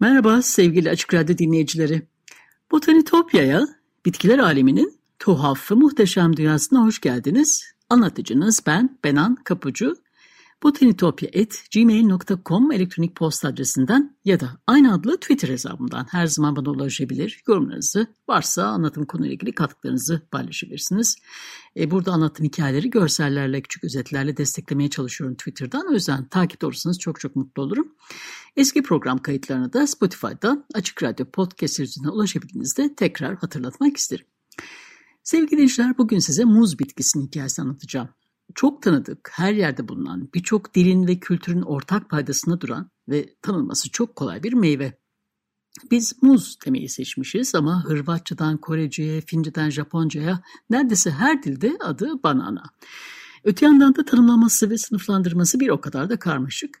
Merhaba sevgili Açık Radyo dinleyicileri. Botanitopya'ya, bitkiler aleminin tuhaf ve muhteşem dünyasına hoş geldiniz. Anlatıcınız ben Benan Kapucu botanitopya.gmail.com elektronik posta adresinden ya da aynı adlı Twitter hesabımdan her zaman bana ulaşabilir. Yorumlarınızı varsa anlatım konuyla ilgili katkılarınızı paylaşabilirsiniz. E, burada anlattığım hikayeleri görsellerle, küçük özetlerle desteklemeye çalışıyorum Twitter'dan. O yüzden takip olursanız çok çok mutlu olurum. Eski program kayıtlarına da Spotify'dan Açık Radyo Podcast üzerinden ulaşabildiğinizde tekrar hatırlatmak isterim. Sevgili dinleyiciler bugün size muz bitkisinin hikayesini anlatacağım çok tanıdık, her yerde bulunan, birçok dilin ve kültürün ortak paydasına duran ve tanınması çok kolay bir meyve. Biz muz demeyi seçmişiz ama Hırvatçadan Korece'ye, Finceden Japonca'ya neredeyse her dilde adı banana. Öte yandan da tanımlaması ve sınıflandırması bir o kadar da karmaşık.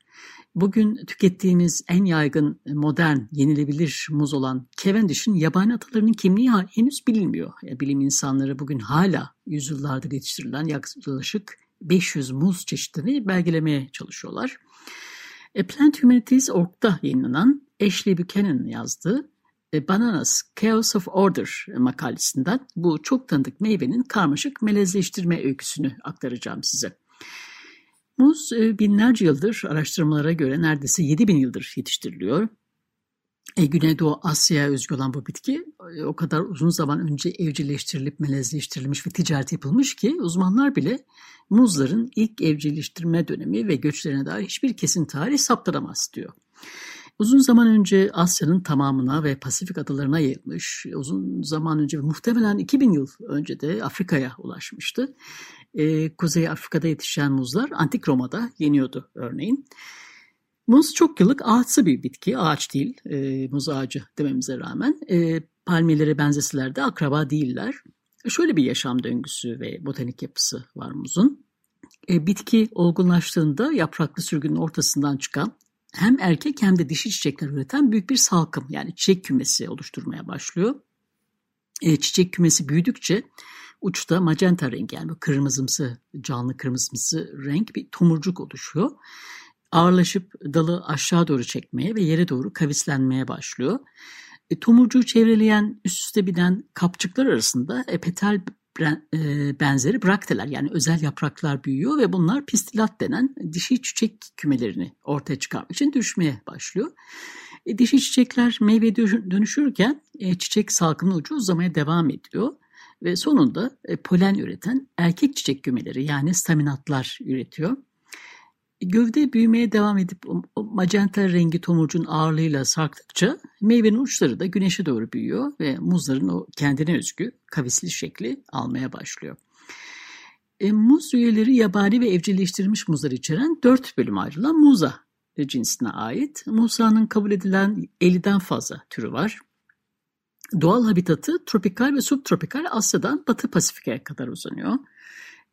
Bugün tükettiğimiz en yaygın, modern, yenilebilir muz olan Cavendish'in yabani atalarının kimliği henüz bilinmiyor. Bilim insanları bugün hala yüzyıllardır yetiştirilen yaklaşık 500 muz çeşitini belgelemeye çalışıyorlar. A Plant Humanities.org'da yayınlanan Ashley Buchanan yazdığı Bananas Chaos of Order makalesinden bu çok tanıdık meyvenin karmaşık melezleştirme öyküsünü aktaracağım size. Muz e, binlerce yıldır araştırmalara göre neredeyse 7000 yıldır yetiştiriliyor. E, Güneydoğu Asya'ya özgü olan bu bitki e, o kadar uzun zaman önce evcilleştirilip melezleştirilmiş ve ticaret yapılmış ki uzmanlar bile muzların ilk evcilleştirme dönemi ve göçlerine dair hiçbir kesin tarih saptıramaz diyor. Uzun zaman önce Asya'nın tamamına ve Pasifik adalarına yayılmış, uzun zaman önce muhtemelen 2000 yıl önce de Afrika'ya ulaşmıştı. Ee, Kuzey Afrika'da yetişen muzlar Antik Roma'da yeniyordu örneğin. Muz çok yıllık ağaçsı bir bitki, ağaç değil, e, muz ağacı dememize rağmen. E, palmiyelere benzeseler de akraba değiller. Şöyle bir yaşam döngüsü ve botanik yapısı var muzun. E, bitki olgunlaştığında yapraklı sürgünün ortasından çıkan hem erkek hem de dişi çiçekler üreten büyük bir salkım yani çiçek kümesi oluşturmaya başlıyor. E, çiçek kümesi büyüdükçe uçta magenta rengi yani kırmızımsı, canlı kırmızımsı renk bir tomurcuk oluşuyor. Ağırlaşıp dalı aşağı doğru çekmeye ve yere doğru kavislenmeye başlıyor. E, tomurcuğu çevreleyen üst üste binen kapçıklar arasında e, benzeri brakteler yani özel yapraklar büyüyor ve bunlar pistilat denen dişi çiçek kümelerini ortaya çıkarmak için düşmeye başlıyor. E, dişi çiçekler meyve dönüşürken e, çiçek salkımın ucu uzamaya devam ediyor ve sonunda e, polen üreten erkek çiçek kümeleri yani staminatlar üretiyor. Gövde büyümeye devam edip o magenta rengi tomurcun ağırlığıyla sarktıkça meyvenin uçları da güneşe doğru büyüyor ve muzların o kendine özgü kavisli şekli almaya başlıyor. E, muz üyeleri yabani ve evcilleştirilmiş muzlar içeren dört bölüm ayrılan muza cinsine ait. Musa'nın kabul edilen 50'den fazla türü var. Doğal habitatı tropikal ve subtropikal Asya'dan Batı Pasifik'e kadar uzanıyor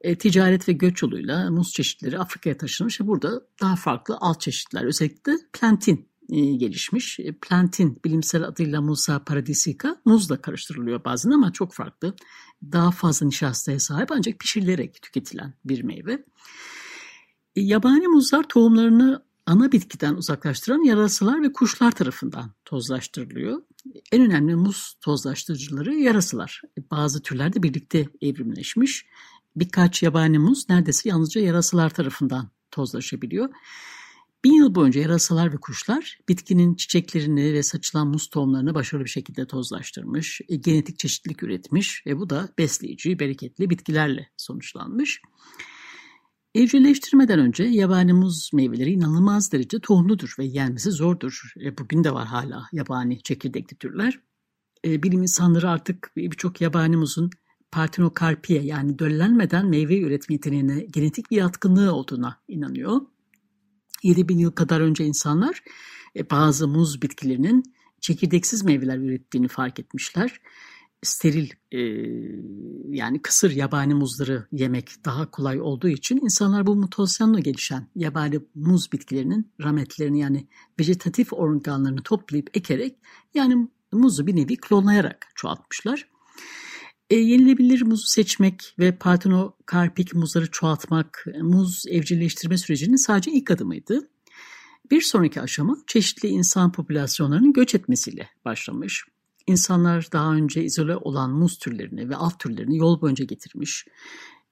e, ticaret ve göç yoluyla muz çeşitleri Afrika'ya taşınmış ve burada daha farklı alt çeşitler özellikle plantin e, gelişmiş. E, plantin bilimsel adıyla Musa paradisica muzla karıştırılıyor bazen ama çok farklı. Daha fazla nişastaya sahip ancak pişirilerek tüketilen bir meyve. E, yabani muzlar tohumlarını ana bitkiden uzaklaştıran yarasılar ve kuşlar tarafından tozlaştırılıyor. En önemli muz tozlaştırıcıları yarasılar. E, bazı türlerde birlikte evrimleşmiş birkaç yabani muz neredeyse yalnızca yarasalar tarafından tozlaşabiliyor. Bin yıl boyunca yarasalar ve kuşlar bitkinin çiçeklerini ve saçılan muz tohumlarını başarılı bir şekilde tozlaştırmış, e, genetik çeşitlilik üretmiş ve bu da besleyici, bereketli bitkilerle sonuçlanmış. Evcilleştirmeden önce yabani muz meyveleri inanılmaz derece tohumludur ve yenmesi zordur. E, bugün de var hala yabani çekirdekli türler. e, bilim insanları artık birçok yabani muzun partenokarpiye yani döllenmeden meyve üretme yeteneğine genetik bir yatkınlığı olduğuna inanıyor. 7000 yıl kadar önce insanlar e, bazı muz bitkilerinin çekirdeksiz meyveler ürettiğini fark etmişler. Steril e, yani kısır yabani muzları yemek daha kolay olduğu için insanlar bu mutasyonla gelişen yabani muz bitkilerinin rametlerini yani vejetatif organlarını toplayıp ekerek yani muzu bir nevi klonlayarak çoğaltmışlar. E, yenilebilir muzu seçmek ve partenokarpik muzları çoğaltmak muz evcilleştirme sürecinin sadece ilk adımıydı. Bir sonraki aşama çeşitli insan popülasyonlarının göç etmesiyle başlamış. İnsanlar daha önce izole olan muz türlerini ve alt türlerini yol boyunca getirmiş.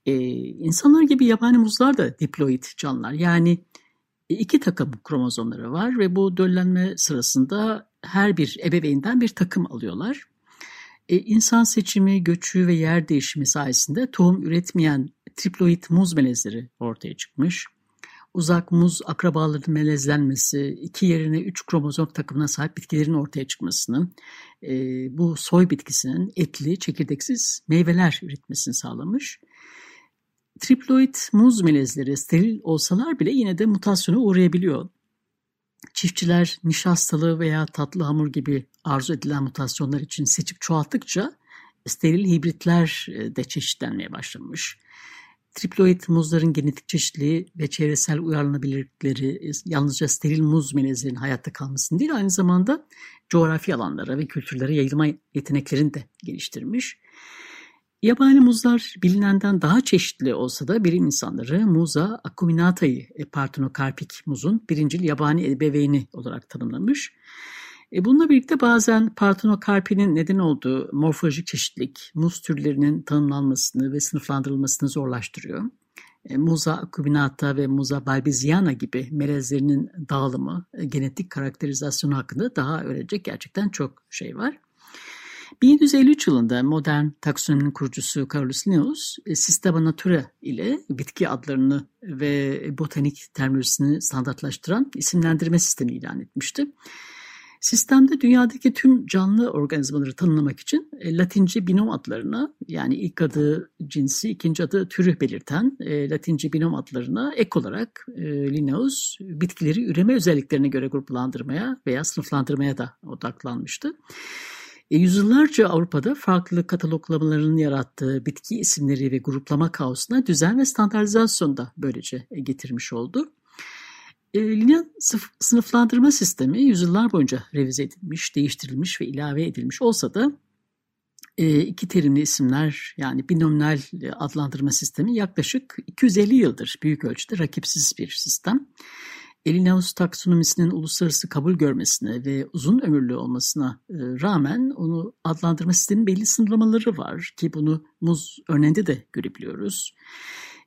Ee, insanlar gibi yabani muzlar da diploid canlılar. Yani iki takım kromozomları var ve bu döllenme sırasında her bir ebeveynden bir takım alıyorlar. E, insan seçimi, göçü ve yer değişimi sayesinde tohum üretmeyen triploid muz melezleri ortaya çıkmış. Uzak muz akrabalarının melezlenmesi, iki yerine üç kromozom takımına sahip bitkilerin ortaya çıkmasını, e, bu soy bitkisinin etli, çekirdeksiz meyveler üretmesini sağlamış. Triploid muz melezleri steril olsalar bile yine de mutasyona uğrayabiliyor. Çiftçiler nişastalı veya tatlı hamur gibi arzu edilen mutasyonlar için seçip çoğalttıkça steril hibritler e, de çeşitlenmeye başlamış. Triploid muzların genetik çeşitliliği ve çevresel uyarlanabilirlikleri e, yalnızca steril muz melezlerinin hayatta kalmasını değil aynı zamanda coğrafi alanlara ve kültürlere yayılma yeteneklerini de geliştirmiş. Yabani muzlar bilinenden daha çeşitli olsa da bilim insanları Muza acuminata'yı e, partenokarpik muzun birincil yabani ebeveyni olarak tanımlamış. E bununla birlikte bazen partenokarpinin neden olduğu morfolojik çeşitlilik muz türlerinin tanımlanmasını ve sınıflandırılmasını zorlaştırıyor. E, Muza acuminata ve Muza balbiziana gibi melezlerinin dağılımı, e, genetik karakterizasyonu hakkında daha öğrenecek gerçekten çok şey var. 1753 yılında modern taksonominin kurucusu Carolus Linnaeus, e, Systema Naturae ile bitki adlarını ve botanik terminolojisini standartlaştıran isimlendirme sistemi ilan etmişti. Sistemde dünyadaki tüm canlı organizmaları tanımlamak için e, Latince binom adlarına yani ilk adı cinsi, ikinci adı türü belirten e, Latince binom adlarına ek olarak Linnaeus bitkileri üreme özelliklerine göre gruplandırmaya veya sınıflandırmaya da odaklanmıştı. E, yüzyıllarca Avrupa'da farklı kataloglamaların yarattığı bitki isimleri ve gruplama kaosuna düzen ve standartizasyon da böylece e, getirmiş oldu. E, Lineal sınıflandırma sistemi yüzyıllar boyunca revize edilmiş, değiştirilmiş ve ilave edilmiş olsa da e, iki terimli isimler yani binominal adlandırma sistemi yaklaşık 250 yıldır büyük ölçüde rakipsiz bir sistem. Linnaeus taksonomisinin uluslararası kabul görmesine ve uzun ömürlü olmasına e, rağmen onu adlandırma sisteminin belli sınırlamaları var ki bunu muz örneğinde de görebiliyoruz.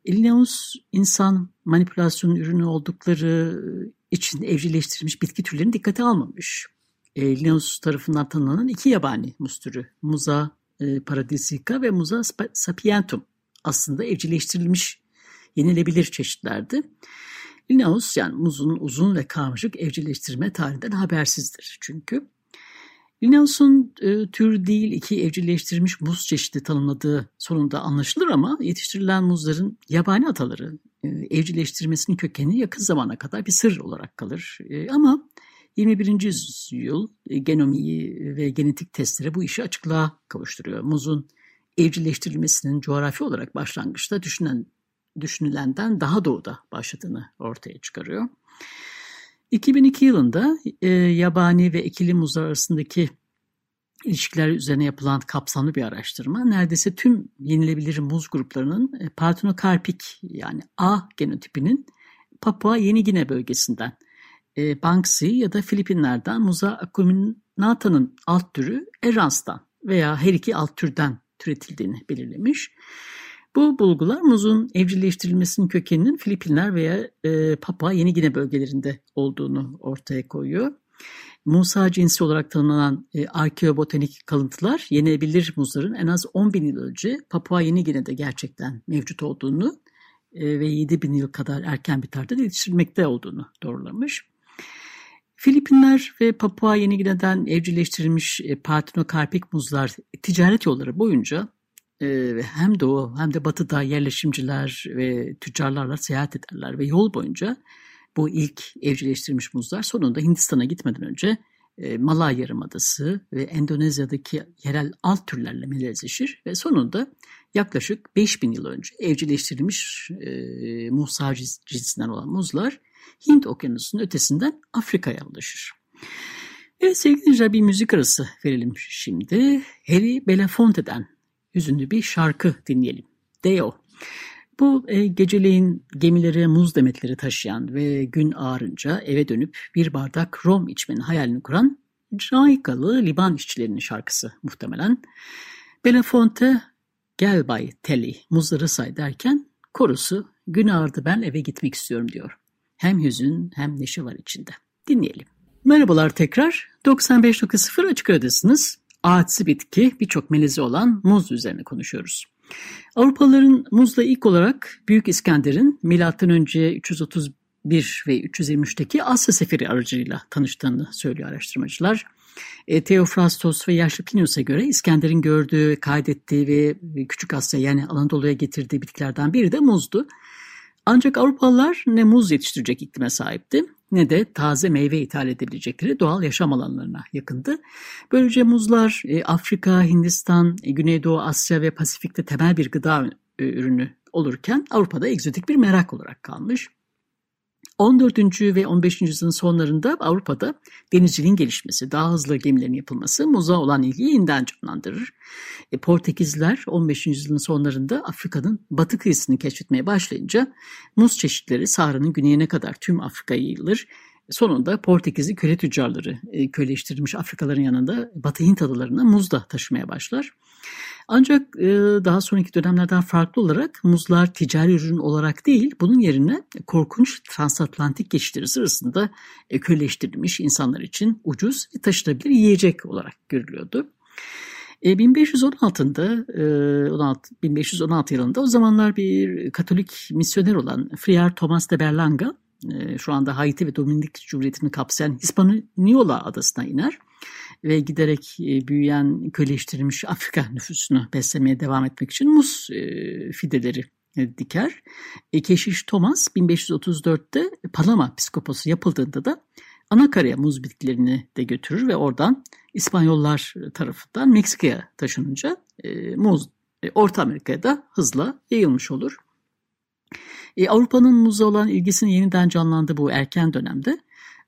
Linnaeus insan manipülasyonun ürünü oldukları için evcilleştirilmiş bitki türlerini dikkate almamış. E, Linnaeus tarafından tanınan iki yabani muz türü Muza e, paradisica ve Muza sapientum aslında evcilleştirilmiş yenilebilir çeşitlerdi. Linnaeus yani muzun uzun ve karmaşık evcilleştirme tarihinden habersizdir çünkü. Linnaeus'un e, tür değil iki evcilleştirilmiş muz çeşidi tanımladığı sonunda anlaşılır ama yetiştirilen muzların yabani ataları e, evcilleştirmesinin kökeni yakın zamana kadar bir sır olarak kalır. E, ama 21. yüzyıl e, genomiyi ve genetik testleri bu işi açıklığa kavuşturuyor. Muzun evcilleştirilmesinin coğrafi olarak başlangıçta düşünen düşünülenden daha doğuda başladığını ortaya çıkarıyor. 2002 yılında e, yabani ve ekili muzlar arasındaki ilişkiler üzerine yapılan kapsamlı bir araştırma neredeyse tüm yenilebilir muz gruplarının e, partenokarpik yani A genotipinin Papua Yeni Gine bölgesinden e, Banksy ya da Filipinler'den Muza acuminata'nın alt türü Erans'tan veya her iki alt türden türetildiğini belirlemiş. Bu bulgular muzun evcilleştirilmesinin kökeninin Filipinler veya e, Papua Yeni Gine bölgelerinde olduğunu ortaya koyuyor. Musa cinsi olarak tanımlanan e, arkeobotanik kalıntılar yenebilir muzların en az 10 bin yıl önce Papua Yeni Gine'de gerçekten mevcut olduğunu e, ve 7 bin yıl kadar erken bir tarihte yetiştirilmekte olduğunu doğrulamış. Filipinler ve Papua Yeni Gine'den evcilleştirilmiş e, partenokarpik muzlar ticaret yolları boyunca hem doğu hem de batıda yerleşimciler ve tüccarlarla seyahat ederler ve yol boyunca bu ilk evcilleştirilmiş muzlar sonunda Hindistan'a gitmeden önce e, Malay Yarımadası ve Endonezya'daki yerel alt türlerle melezleşir ve sonunda yaklaşık 5000 yıl önce evcilleştirilmiş e, muhsar cinsinden olan muzlar Hint okyanusunun ötesinden Afrika'ya ulaşır. Evet sevgili dinleyiciler bir müzik arası verelim şimdi. Harry Belafonte'den hüzünlü bir şarkı dinleyelim. Deo. Bu e, geceleyin gemilere muz demetleri taşıyan ve gün ağarınca eve dönüp bir bardak rom içmenin hayalini kuran Jamaikalı Liban işçilerinin şarkısı muhtemelen. Belafonte gel bay Telly muzları say derken korusu gün ağardı ben eve gitmek istiyorum diyor. Hem hüzün hem neşe var içinde. Dinleyelim. Merhabalar tekrar. 95.0 Açık Radyo'dasınız. Ağaçsı bitki birçok melezi olan muz üzerine konuşuyoruz. Avrupalıların muzla ilk olarak Büyük İskender'in M.Ö. 331 ve 323'teki Asya seferi aracılığıyla tanıştığını söylüyor araştırmacılar. E, Theophrastos ve yaşlı Plinius'a göre İskender'in gördüğü, kaydettiği ve Küçük Asya yani Anadolu'ya getirdiği bitkilerden biri de muzdu. Ancak Avrupalılar ne muz yetiştirecek iklime sahipti ne de taze meyve ithal edebilecekleri doğal yaşam alanlarına yakındı. Böylece muzlar e, Afrika, Hindistan, e, Güneydoğu Asya ve Pasifik'te temel bir gıda e, ürünü olurken Avrupa'da egzotik bir merak olarak kalmış. 14. ve 15. yüzyılın sonlarında Avrupa'da denizciliğin gelişmesi, daha hızlı gemilerin yapılması muza olan ilgiyi yeniden canlandırır. E, Portekizliler 15. yüzyılın sonlarında Afrika'nın batı kıyısını keşfetmeye başlayınca muz çeşitleri Sahra'nın güneyine kadar tüm Afrika'ya yayılır. Sonunda Portekizli köle tüccarları e, köleleştirilmiş Afrikaların yanında Batı Hint adalarına muz da taşımaya başlar. Ancak e, daha sonraki dönemlerden farklı olarak muzlar ticari ürün olarak değil, bunun yerine korkunç transatlantik geçişleri sırasında e, köleleştirilmiş insanlar için ucuz ve taşınabilir yiyecek olarak görülüyordu. E, 1516'da, e, 16, 1516 yılında o zamanlar bir Katolik misyoner olan Friar Thomas de Berlanga, e, şu anda Haiti ve Dominik Cumhuriyeti'ni kapsayan Hispaniola adasına iner ve giderek e, büyüyen köleleştirilmiş Afrika nüfusunu beslemeye devam etmek için muz e, fideleri e, diker. Keşiş Thomas 1534'te Panama psikoposu yapıldığında da Anakara'ya muz bitkilerini de götürür ve oradan İspanyollar tarafından Meksika'ya taşınınca muz Orta Amerika'ya da hızla yayılmış olur. Avrupa'nın muza olan ilgisini yeniden canlandı bu erken dönemde.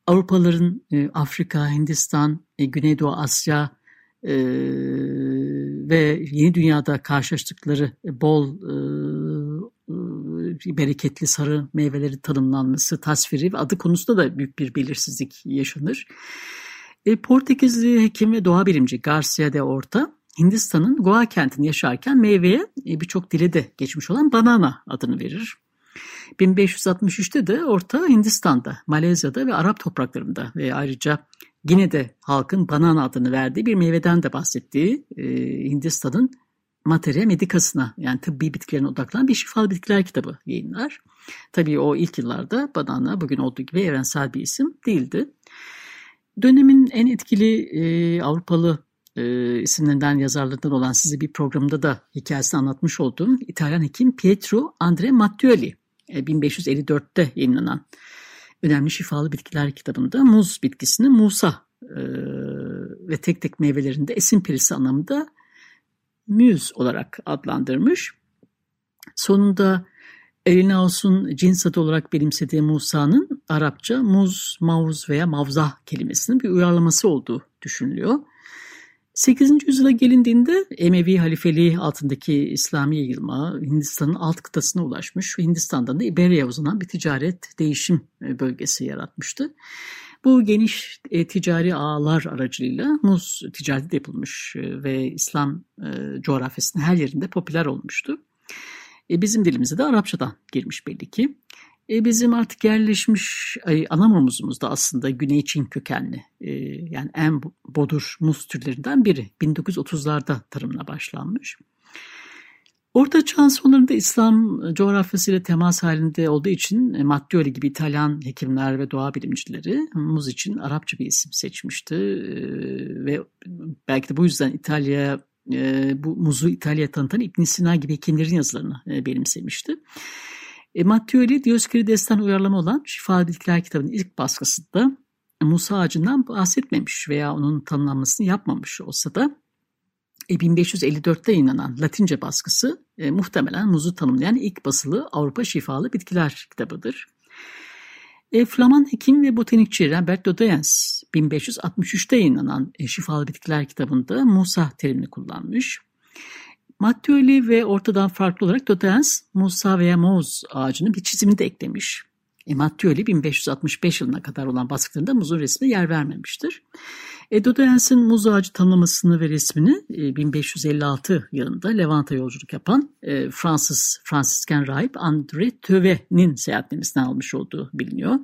Avrupalıların e, Afrika, Hindistan, e, Güneydoğu Asya e, ve yeni dünyada karşılaştıkları bol e, e, bereketli sarı meyveleri tanımlanması, tasviri ve adı konusunda da büyük bir belirsizlik yaşanır. E, Portekizli hekim ve doğa bilimci Garcia de Orta, Hindistan'ın Goa kentini yaşarken meyveye e, birçok dile de geçmiş olan banana adını verir. 1563'te de Orta Hindistan'da, Malezya'da ve Arap topraklarında ve ayrıca Gine'de halkın banana adını verdiği bir meyveden de bahsettiği e, Hindistan'ın materia medikasına yani tıbbi bitkilerine odaklanan bir şifalı bitkiler kitabı yayınlar. Tabii o ilk yıllarda banana bugün olduğu gibi evrensel bir isim değildi. Dönemin en etkili e, Avrupalı e, isimlerinden yazarlarından olan size bir programda da hikayesini anlatmış olduğum İtalyan hekim Pietro Andre Mattioli 1554'te e, yayınlanan önemli şifalı bitkiler kitabında muz bitkisini Musa e, ve tek tek meyvelerinde esin perisi anlamında müz olarak adlandırmış. Sonunda Erinaus'un cins adı olarak benimsediği Musa'nın Arapça muz, mavuz veya mavzah kelimesinin bir uyarlaması olduğu düşünülüyor. 8. yüzyıla gelindiğinde Emevi halifeliği altındaki İslami yayılma Hindistan'ın alt kıtasına ulaşmış ve Hindistan'dan da İberya'ya uzanan bir ticaret değişim e, bölgesi yaratmıştı. Bu geniş e, ticari ağlar aracılığıyla muz ticareti yapılmış e, ve İslam e, coğrafyasının her yerinde popüler olmuştu. E, bizim dilimize de Arapçadan girmiş belli ki. E, bizim artık yerleşmiş ay, anamamızımız da aslında Güney Çin kökenli. E, yani en bodur muz türlerinden biri. 1930'larda tarımına başlanmış. Orta Çağ sonlarında İslam coğrafyasıyla temas halinde olduğu için e, Mattioli gibi İtalyan hekimler ve doğa bilimcileri muz için Arapça bir isim seçmişti. E, ve belki de bu yüzden İtalya e, bu muzu İtalya'ya tanıtan ibn Sina gibi hekimlerin yazılarını benimsemişti. E, Mattioli Dioskides'ten uyarlama olan Şifa Bitkiler kitabının ilk baskısında Musa ağacından bahsetmemiş veya onun tanımlanmasını yapmamış olsa da 1554'te yayınlanan Latince baskısı e, muhtemelen muzu tanımlayan ilk basılı Avrupa Şifalı Bitkiler kitabıdır. E, Flaman hekim ve botanikçi Robert Dodens 1563'te yayınlanan e, Şifalı Bitkiler kitabında Musa terimini kullanmış. Mattioli ve ortadan farklı olarak Dodens, Musa veya Moz ağacının bir çizimini de eklemiş. E, Mattioli 1565 yılına kadar olan baskılarında muzun resmine yer vermemiştir. Edo Dens'in muz ağacı tanımlamasını ve resmini 1556 e, yılında Levant'a yolculuk yapan e, Fransız Fransisken rahip André Töve'nin seyahatnamesinden almış olduğu biliniyor.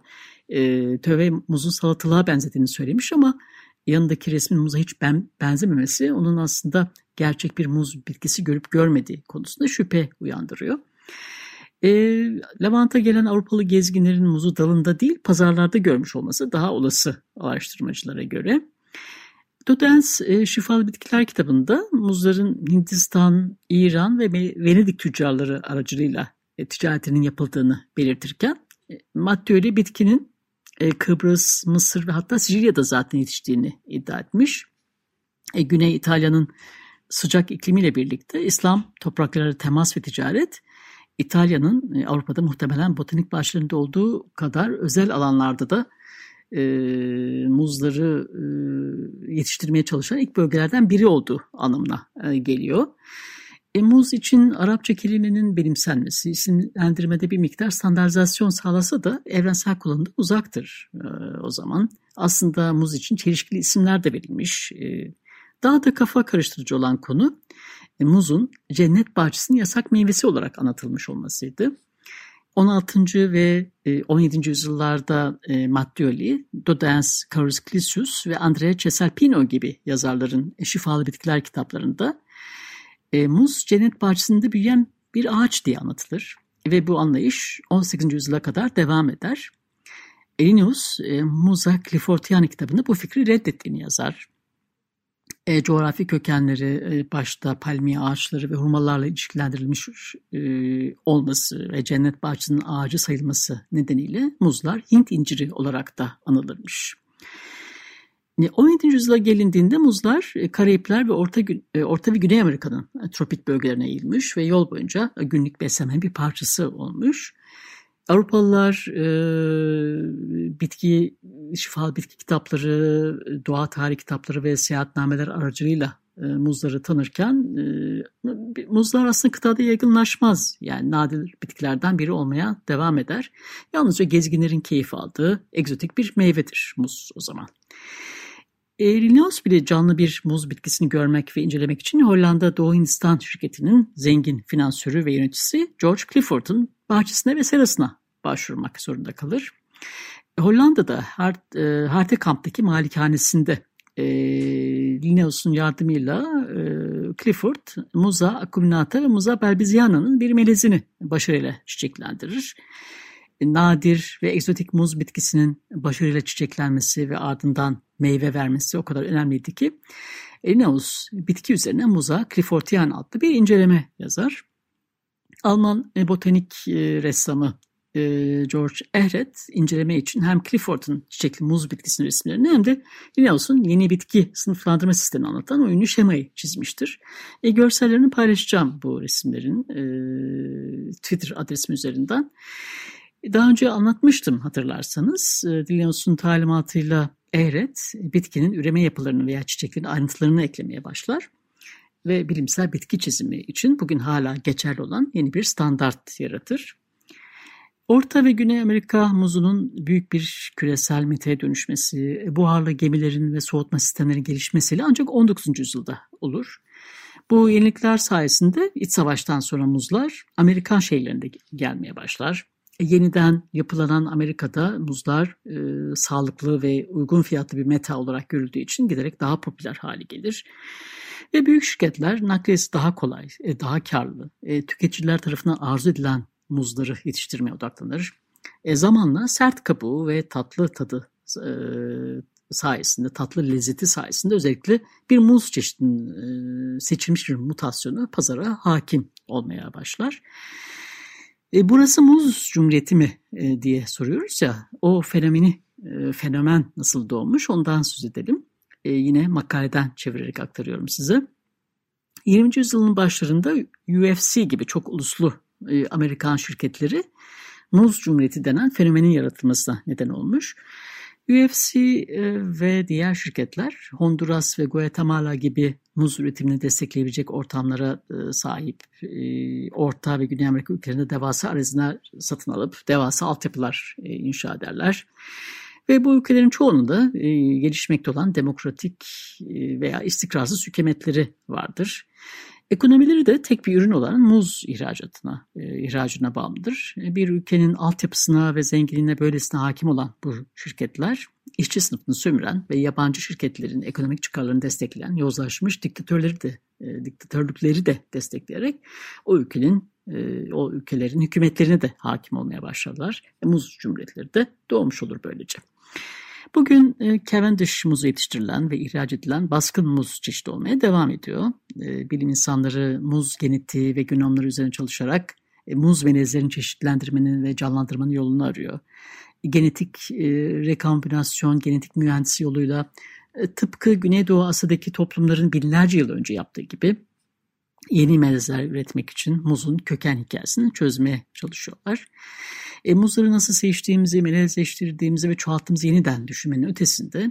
E, Töve muzun salatalığa benzediğini söylemiş ama yanındaki resmin muza hiç ben, benzememesi onun aslında gerçek bir muz bitkisi görüp görmediği konusunda şüphe uyandırıyor. E, Levant'a gelen Avrupalı gezginlerin muzu dalında değil pazarlarda görmüş olması daha olası araştırmacılara göre. Dodens e, Şifalı Bitkiler kitabında muzların Hindistan, İran ve Venedik tüccarları aracılığıyla e, ticaretinin yapıldığını belirtirken e, Mattioli bitkinin e, Kıbrıs, Mısır ve hatta Sicilya'da zaten yetiştiğini iddia etmiş. E, Güney İtalya'nın sıcak iklimiyle birlikte İslam toprakları temas ve ticaret İtalya'nın e, Avrupa'da muhtemelen botanik bahçelerinde olduğu kadar özel alanlarda da e, muzları e, yetiştirmeye çalışan ilk bölgelerden biri olduğu anlamına e, geliyor. E, muz için Arapça kelimenin benimsenmesi, isimlendirmede bir miktar standartizasyon sağlasa da evrensel kullanımda uzaktır e, o zaman. Aslında muz için çelişkili isimler de verilmiş. E, daha da kafa karıştırıcı olan konu e, muzun cennet bahçesinin yasak meyvesi olarak anlatılmış olmasıydı. 16. ve 17. E, yüzyıllarda e, Mattioli, Dodens Carus Clisius ve Andrea Cesalpino gibi yazarların şifalı bitkiler kitaplarında muz cennet bahçesinde büyüyen bir ağaç diye anlatılır. Ve bu anlayış 18. yüzyıla kadar devam eder. Elinius, Musa Cliffortiani kitabında bu fikri reddettiğini yazar e, coğrafi kökenleri e, başta palmiye ağaçları ve hurmalarla ilişkilendirilmiş e, olması ve cennet bahçesinin ağacı sayılması nedeniyle muzlar Hint inciri olarak da anılırmış. 17. yüzyıla gelindiğinde muzlar e, Karayipler ve Orta, e, Orta ve Güney Amerika'nın tropik bölgelerine eğilmiş ve yol boyunca günlük beslenmenin bir parçası olmuş. Avrupalılar e, bitki, şifalı bitki kitapları, doğa tarih kitapları ve seyahatnameler aracılığıyla e, muzları tanırken e, muzlar aslında kıtada yaygınlaşmaz. Yani nadir bitkilerden biri olmaya devam eder. Yalnızca gezginlerin keyif aldığı egzotik bir meyvedir muz o zaman. E, Linnaeus bile canlı bir muz bitkisini görmek ve incelemek için Hollanda Doğu Hindistan şirketinin zengin finansörü ve yöneticisi George Clifford'un bahçesine ve serasına başvurmak zorunda kalır. Hollanda'da Hart, e, malikanesinde e, Linnaeus'un yardımıyla e, Clifford, Muza acuminata ve Muza belbiziana'nın bir melezini başarıyla çiçeklendirir. E, nadir ve egzotik muz bitkisinin başarıyla çiçeklenmesi ve ardından meyve vermesi o kadar önemliydi ki Linnaeus bitki üzerine Muza Cliffordian adlı bir inceleme yazar. Alman botanik e, ressamı e, George Ehret inceleme için hem Clifford'un çiçekli muz bitkisinin resimlerini hem de Linnaeus'un yeni bitki sınıflandırma sistemini anlatan oyunlu şemayı çizmiştir. E, görsellerini paylaşacağım bu resimlerin e, Twitter adresim üzerinden. Daha önce anlatmıştım hatırlarsanız. E, Linnaeus'un talimatıyla Ehret bitkinin üreme yapılarını veya çiçeklerin ayrıntılarını eklemeye başlar ve bilimsel bitki çizimi için bugün hala geçerli olan yeni bir standart yaratır. Orta ve Güney Amerika muzunun büyük bir küresel meteye dönüşmesi, buharlı gemilerin ve soğutma sistemlerinin gelişmesiyle ancak 19. yüzyılda olur. Bu yenilikler sayesinde iç savaştan sonra muzlar Amerikan şehirlerinde gelmeye başlar. Yeniden yapılanan Amerika'da muzlar e, sağlıklı ve uygun fiyatlı bir meta olarak görüldüğü için giderek daha popüler hale gelir. Ve büyük şirketler nakliyesi daha kolay, e, daha karlı, e, tüketiciler tarafından arzu edilen muzları yetiştirmeye odaklanır. E, zamanla sert kabuğu ve tatlı tadı e, sayesinde, tatlı lezzeti sayesinde özellikle bir muz çeşidinin e, seçilmiş bir mutasyonu pazara hakim olmaya başlar. E, burası muz cumhuriyeti mi e, diye soruyoruz ya, o fenomeni, e, fenomen nasıl doğmuş ondan söz edelim. E, yine makaleden çevirerek aktarıyorum size. 20. yüzyılın başlarında UFC gibi çok uluslu e, Amerikan şirketleri muz cumhuriyeti denen fenomenin yaratılmasına neden olmuş. UFC e, ve diğer şirketler Honduras ve Guatemala gibi muz üretimini destekleyebilecek ortamlara e, sahip e, Orta ve Güney Amerika ülkelerinde devasa araziler satın alıp devasa altyapılar inşa ederler. Ve bu ülkelerin çoğunun gelişmekte olan demokratik veya istikrarsız hükümetleri vardır. Ekonomileri de tek bir ürün olan muz ihracatına, e, ihracına bağımlıdır. E, bir ülkenin altyapısına ve zenginliğine böylesine hakim olan bu şirketler, işçi sınıfını sömüren ve yabancı şirketlerin ekonomik çıkarlarını destekleyen yozlaşmış diktatörleri de, e, diktatörlükleri de destekleyerek o ülkenin e, o ülkelerin hükümetlerine de hakim olmaya başladılar. E, muz cumhuriyetleri de doğmuş olur böylece. Bugün e, Cavendish muzu yetiştirilen ve ihraç edilen baskın muz çeşidi olmaya devam ediyor. E, bilim insanları muz genetiği ve genomları üzerine çalışarak e, muz melezlerin çeşitlendirmenin ve canlandırmanın yolunu arıyor. Genetik rekombinasyon, genetik mühendisi yoluyla tıpkı Güneydoğu Asya'daki toplumların binlerce yıl önce yaptığı gibi yeni melezler üretmek için muzun köken hikayesini çözmeye çalışıyorlar. E, muzları nasıl seçtiğimizi, melezleştirdiğimizi ve çoğalttığımızı yeniden düşünmenin ötesinde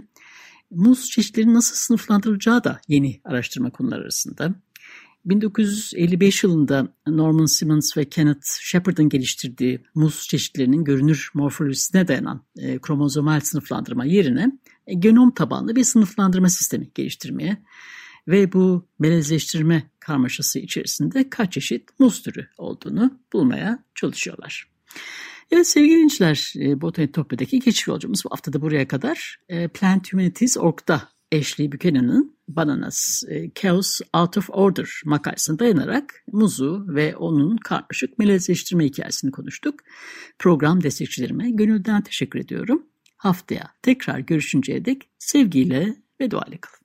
muz çeşitlerinin nasıl sınıflandırılacağı da yeni araştırma konuları arasında. 1955 yılında Norman Simmons ve Kenneth Shepard'ın geliştirdiği muz çeşitlerinin görünür morfolojisine dayanan e, kromozomal sınıflandırma yerine e, genom tabanlı bir sınıflandırma sistemi geliştirmeye ve bu melezleştirme karmaşası içerisinde kaç çeşit muz türü olduğunu bulmaya çalışıyorlar. Evet sevgili dinleyiciler, e, Botanitopya'daki keşif yolcumuz bu haftada buraya kadar. E, Plant Humanities.org'da Ashley Buchanan'ın Bananas e, Chaos Out of Order makalesine dayanarak muzu ve onun karmaşık melezleştirme hikayesini konuştuk. Program destekçilerime gönülden teşekkür ediyorum. Haftaya tekrar görüşünceye dek sevgiyle ve duayla kalın.